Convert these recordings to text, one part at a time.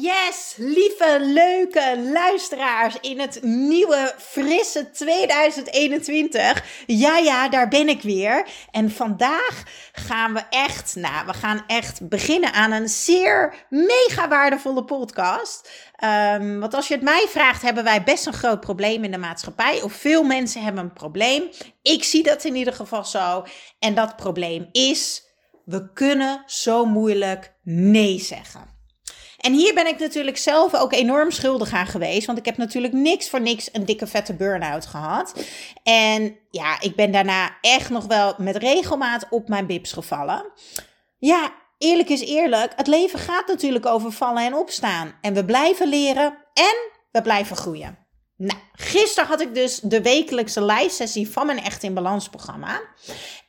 Yes, lieve, leuke luisteraars in het nieuwe, frisse 2021. Ja, ja, daar ben ik weer. En vandaag gaan we echt, nou, we gaan echt beginnen aan een zeer mega waardevolle podcast. Um, want als je het mij vraagt, hebben wij best een groot probleem in de maatschappij. Of veel mensen hebben een probleem. Ik zie dat in ieder geval zo. En dat probleem is, we kunnen zo moeilijk nee zeggen. En hier ben ik natuurlijk zelf ook enorm schuldig aan geweest. Want ik heb natuurlijk niks voor niks een dikke vette burn-out gehad. En ja, ik ben daarna echt nog wel met regelmaat op mijn bips gevallen. Ja, eerlijk is eerlijk. Het leven gaat natuurlijk over vallen en opstaan. En we blijven leren en we blijven groeien. Nou, gisteren had ik dus de wekelijkse live sessie van mijn Echt in Balans programma.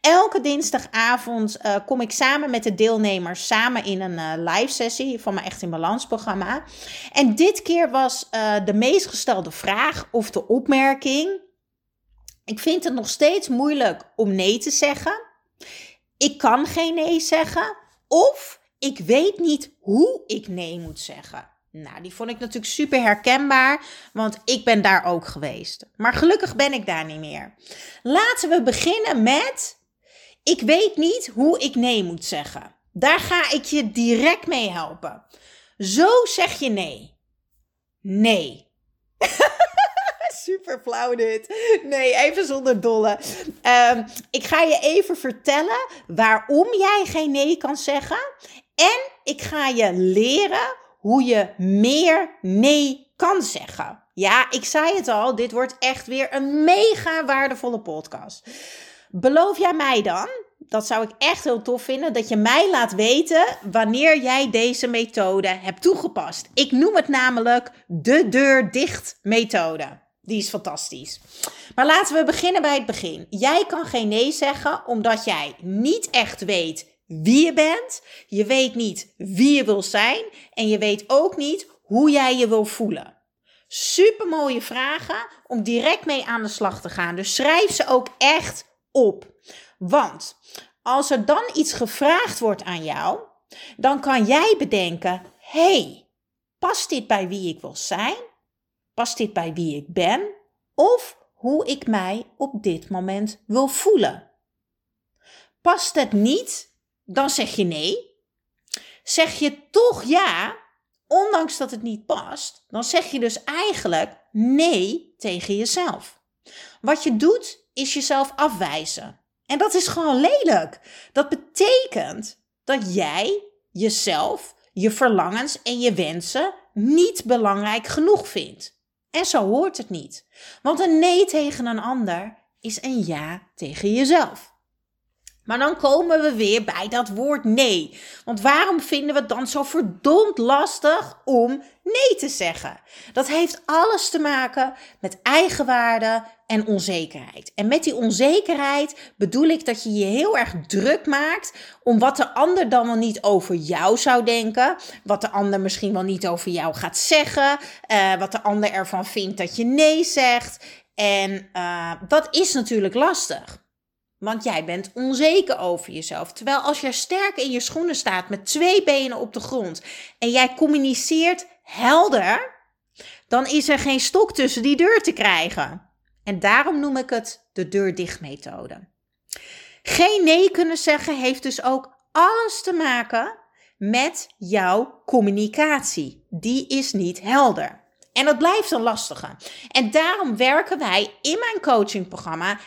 Elke dinsdagavond uh, kom ik samen met de deelnemers samen in een uh, live sessie van mijn Echt in Balans programma. En dit keer was uh, de meest gestelde vraag of de opmerking. Ik vind het nog steeds moeilijk om nee te zeggen. Ik kan geen nee zeggen. Of ik weet niet hoe ik nee moet zeggen. Nou, die vond ik natuurlijk super herkenbaar, want ik ben daar ook geweest. Maar gelukkig ben ik daar niet meer. Laten we beginnen met: ik weet niet hoe ik nee moet zeggen. Daar ga ik je direct mee helpen. Zo zeg je nee. Nee. Super flauw dit. Nee, even zonder dolle. Um, ik ga je even vertellen waarom jij geen nee kan zeggen. En ik ga je leren hoe je meer nee kan zeggen. Ja, ik zei het al, dit wordt echt weer een mega waardevolle podcast. Beloof jij mij dan? Dat zou ik echt heel tof vinden dat je mij laat weten wanneer jij deze methode hebt toegepast. Ik noem het namelijk de deur dicht methode. Die is fantastisch. Maar laten we beginnen bij het begin. Jij kan geen nee zeggen omdat jij niet echt weet wie je bent. Je weet niet wie je wil zijn. En je weet ook niet hoe jij je wil voelen. Super mooie vragen om direct mee aan de slag te gaan. Dus schrijf ze ook echt op. Want als er dan iets gevraagd wordt aan jou, dan kan jij bedenken: hey, past dit bij wie ik wil zijn? Past dit bij wie ik ben? Of hoe ik mij op dit moment wil voelen? Past het niet dan zeg je nee. Zeg je toch ja, ondanks dat het niet past, dan zeg je dus eigenlijk nee tegen jezelf. Wat je doet, is jezelf afwijzen. En dat is gewoon lelijk. Dat betekent dat jij jezelf, je verlangens en je wensen niet belangrijk genoeg vindt. En zo hoort het niet. Want een nee tegen een ander is een ja tegen jezelf. Maar dan komen we weer bij dat woord nee. Want waarom vinden we het dan zo verdomd lastig om nee te zeggen? Dat heeft alles te maken met eigenwaarde en onzekerheid. En met die onzekerheid bedoel ik dat je je heel erg druk maakt om wat de ander dan wel niet over jou zou denken. Wat de ander misschien wel niet over jou gaat zeggen. Uh, wat de ander ervan vindt dat je nee zegt. En uh, dat is natuurlijk lastig. Want jij bent onzeker over jezelf. Terwijl als je sterk in je schoenen staat met twee benen op de grond en jij communiceert helder, dan is er geen stok tussen die deur te krijgen. En daarom noem ik het de deur dicht methode. Geen nee kunnen zeggen heeft dus ook alles te maken met jouw communicatie. Die is niet helder. En dat blijft een lastige. En daarom werken wij in mijn coachingprogramma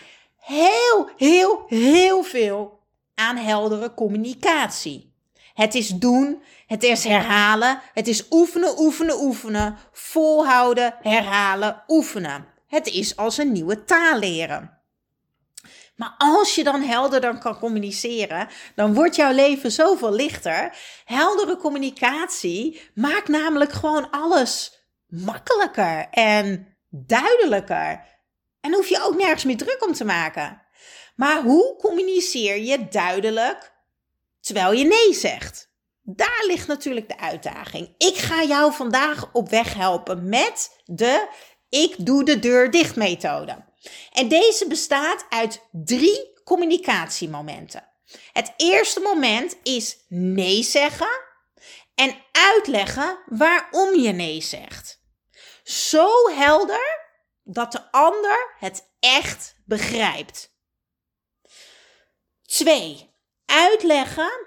heel, heel, heel veel aan heldere communicatie. Het is doen, het is herhalen, het is oefenen, oefenen, oefenen, volhouden, herhalen, oefenen. Het is als een nieuwe taal leren. Maar als je dan helderder kan communiceren, dan wordt jouw leven zoveel lichter. Heldere communicatie maakt namelijk gewoon alles makkelijker en duidelijker. En hoef je ook nergens meer druk om te maken. Maar hoe communiceer je duidelijk terwijl je nee zegt? Daar ligt natuurlijk de uitdaging. Ik ga jou vandaag op weg helpen met de ik doe de deur dicht methode. En deze bestaat uit drie communicatiemomenten. Het eerste moment is nee zeggen en uitleggen waarom je nee zegt. Zo helder dat de ander het echt begrijpt. 2. Uitleggen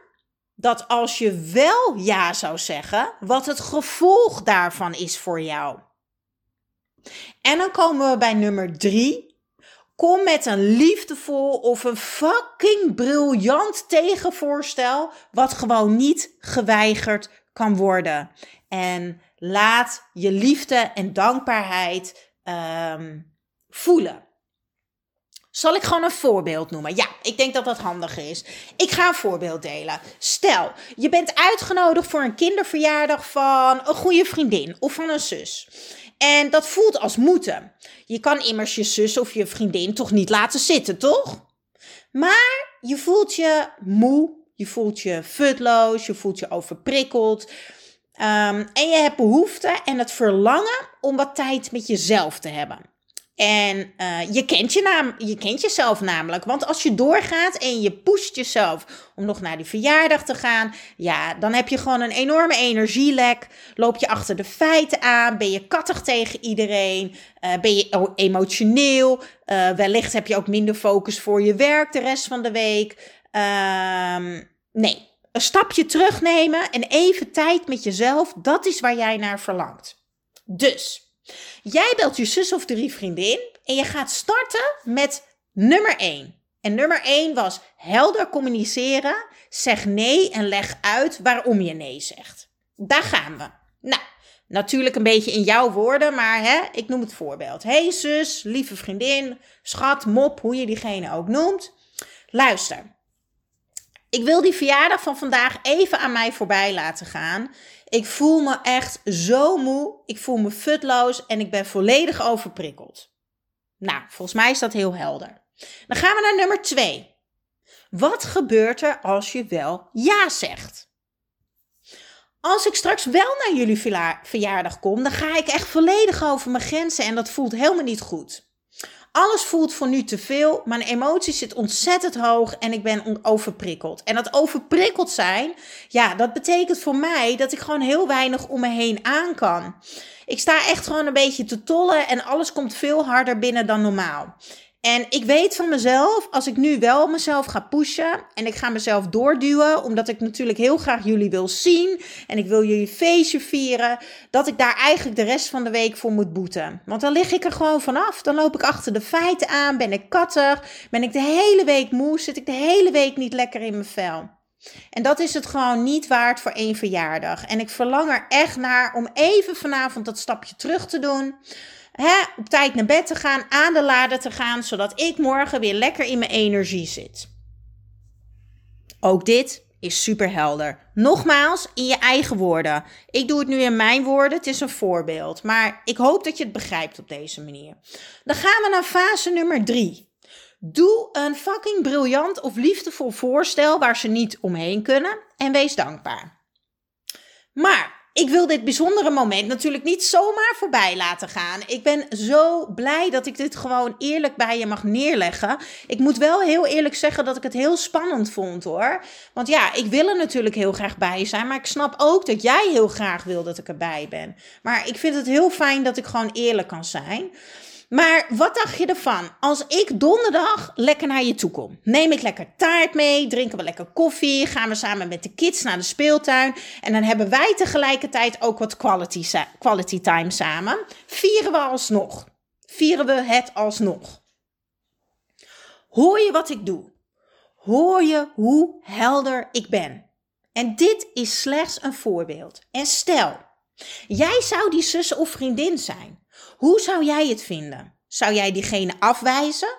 dat als je wel ja zou zeggen, wat het gevolg daarvan is voor jou. En dan komen we bij nummer 3. Kom met een liefdevol of een fucking briljant tegenvoorstel, wat gewoon niet geweigerd kan worden. En laat je liefde en dankbaarheid um, voelen. Zal ik gewoon een voorbeeld noemen? Ja, ik denk dat dat handiger is. Ik ga een voorbeeld delen. Stel, je bent uitgenodigd voor een kinderverjaardag van een goede vriendin of van een zus. En dat voelt als moeten. Je kan immers je zus of je vriendin toch niet laten zitten, toch? Maar je voelt je moe, je voelt je futloos, je voelt je overprikkeld. Um, en je hebt behoefte en het verlangen om wat tijd met jezelf te hebben. En uh, je, kent je, naam, je kent jezelf namelijk. Want als je doorgaat en je pusht jezelf om nog naar die verjaardag te gaan. Ja, dan heb je gewoon een enorme energielek. Loop je achter de feiten aan. Ben je kattig tegen iedereen. Uh, ben je emotioneel. Uh, wellicht heb je ook minder focus voor je werk de rest van de week. Uh, nee, een stapje terugnemen en even tijd met jezelf. Dat is waar jij naar verlangt. Dus... Jij belt je zus of drie vriendin en je gaat starten met nummer 1. En nummer 1 was helder communiceren, zeg nee en leg uit waarom je nee zegt. Daar gaan we. Nou, natuurlijk een beetje in jouw woorden, maar hè, ik noem het voorbeeld. Hey zus, lieve vriendin, schat, mop, hoe je diegene ook noemt. Luister, ik wil die verjaardag van vandaag even aan mij voorbij laten gaan. Ik voel me echt zo moe. Ik voel me futloos en ik ben volledig overprikkeld. Nou, volgens mij is dat heel helder. Dan gaan we naar nummer twee. Wat gebeurt er als je wel ja zegt? Als ik straks wel naar jullie verjaardag kom, dan ga ik echt volledig over mijn grenzen en dat voelt helemaal niet goed. Alles voelt voor nu te veel. Mijn emotie zit ontzettend hoog en ik ben overprikkeld. En dat overprikkeld zijn, ja, dat betekent voor mij dat ik gewoon heel weinig om me heen aan kan. Ik sta echt gewoon een beetje te tollen en alles komt veel harder binnen dan normaal. En ik weet van mezelf, als ik nu wel mezelf ga pushen en ik ga mezelf doorduwen, omdat ik natuurlijk heel graag jullie wil zien en ik wil jullie feestje vieren, dat ik daar eigenlijk de rest van de week voor moet boeten. Want dan lig ik er gewoon vanaf. Dan loop ik achter de feiten aan, ben ik kattig, ben ik de hele week moe, zit ik de hele week niet lekker in mijn vel. En dat is het gewoon niet waard voor één verjaardag. En ik verlang er echt naar om even vanavond dat stapje terug te doen op tijd naar bed te gaan, aan de lader te gaan, zodat ik morgen weer lekker in mijn energie zit. Ook dit is super helder. Nogmaals, in je eigen woorden. Ik doe het nu in mijn woorden, het is een voorbeeld. Maar ik hoop dat je het begrijpt op deze manier. Dan gaan we naar fase nummer drie. Doe een fucking briljant of liefdevol voorstel waar ze niet omheen kunnen en wees dankbaar. Maar ik wil dit bijzondere moment natuurlijk niet zomaar voorbij laten gaan. Ik ben zo blij dat ik dit gewoon eerlijk bij je mag neerleggen. Ik moet wel heel eerlijk zeggen dat ik het heel spannend vond hoor. Want ja, ik wil er natuurlijk heel graag bij zijn. Maar ik snap ook dat jij heel graag wil dat ik erbij ben. Maar ik vind het heel fijn dat ik gewoon eerlijk kan zijn. Maar wat dacht je ervan als ik donderdag lekker naar je toe kom? Neem ik lekker taart mee, drinken we lekker koffie, gaan we samen met de kids naar de speeltuin en dan hebben wij tegelijkertijd ook wat quality, quality time samen. Vieren we alsnog. Vieren we het alsnog. Hoor je wat ik doe? Hoor je hoe helder ik ben? En dit is slechts een voorbeeld. En stel, jij zou die zus of vriendin zijn. Hoe zou jij het vinden? Zou jij diegene afwijzen?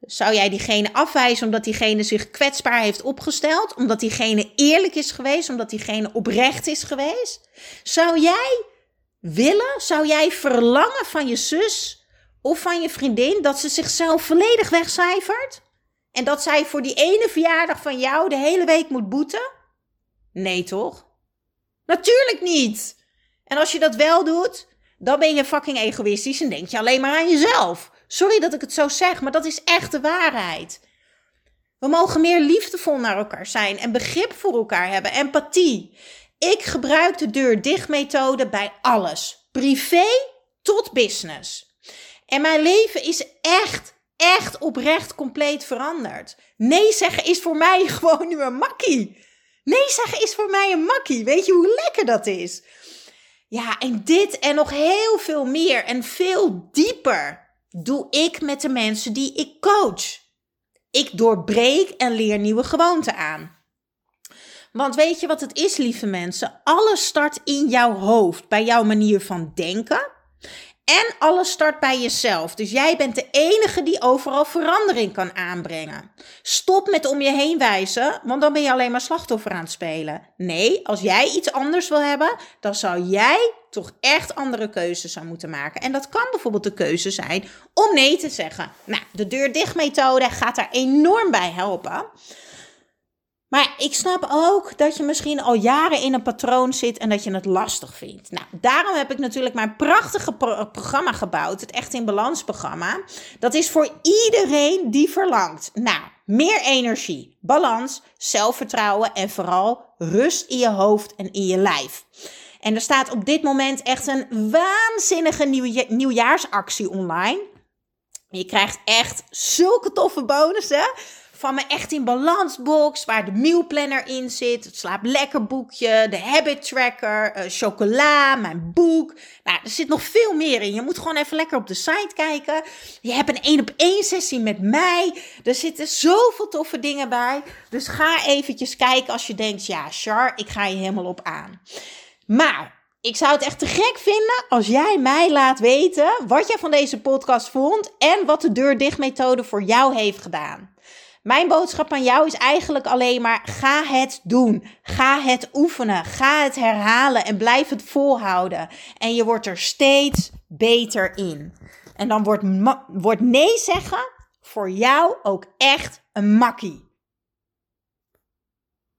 Zou jij diegene afwijzen omdat diegene zich kwetsbaar heeft opgesteld? Omdat diegene eerlijk is geweest? Omdat diegene oprecht is geweest? Zou jij willen, zou jij verlangen van je zus of van je vriendin dat ze zichzelf volledig wegcijfert? En dat zij voor die ene verjaardag van jou de hele week moet boeten? Nee, toch? Natuurlijk niet. En als je dat wel doet, dan ben je fucking egoïstisch en denk je alleen maar aan jezelf. Sorry dat ik het zo zeg, maar dat is echt de waarheid. We mogen meer liefdevol naar elkaar zijn en begrip voor elkaar hebben, empathie. Ik gebruik de deur dicht methode bij alles, privé tot business. En mijn leven is echt, echt oprecht compleet veranderd. Nee zeggen is voor mij gewoon nu een makkie. Nee zeggen is voor mij een makkie. Weet je hoe lekker dat is? Ja, en dit en nog heel veel meer en veel dieper doe ik met de mensen die ik coach. Ik doorbreek en leer nieuwe gewoonten aan. Want weet je wat het is, lieve mensen? Alles start in jouw hoofd, bij jouw manier van denken. En alles start bij jezelf. Dus jij bent de enige die overal verandering kan aanbrengen. Stop met om je heen wijzen, want dan ben je alleen maar slachtoffer aan het spelen. Nee, als jij iets anders wil hebben, dan zou jij toch echt andere keuzes zou moeten maken. En dat kan bijvoorbeeld de keuze zijn om nee te zeggen. Nou, de deur dicht methode gaat daar enorm bij helpen. Maar ik snap ook dat je misschien al jaren in een patroon zit en dat je het lastig vindt. Nou, daarom heb ik natuurlijk mijn prachtige programma gebouwd, het Echt in Balans programma. Dat is voor iedereen die verlangt. Nou, meer energie, balans, zelfvertrouwen en vooral rust in je hoofd en in je lijf. En er staat op dit moment echt een waanzinnige nieuwjaarsactie online. Je krijgt echt zulke toffe bonussen van mijn Echt in Balans box, waar de mealplanner in zit, het slaap lekker boekje, de habit tracker, uh, chocola, mijn boek. Nou, er zit nog veel meer in. Je moet gewoon even lekker op de site kijken. Je hebt een één op één sessie met mij. Er zitten zoveel toffe dingen bij. Dus ga eventjes kijken als je denkt, ja, Char, ik ga je helemaal op aan. Maar ik zou het echt te gek vinden als jij mij laat weten wat jij van deze podcast vond en wat de deur dicht methode voor jou heeft gedaan. Mijn boodschap aan jou is eigenlijk alleen maar: ga het doen. Ga het oefenen. Ga het herhalen en blijf het volhouden. En je wordt er steeds beter in. En dan wordt, wordt nee zeggen voor jou ook echt een makkie.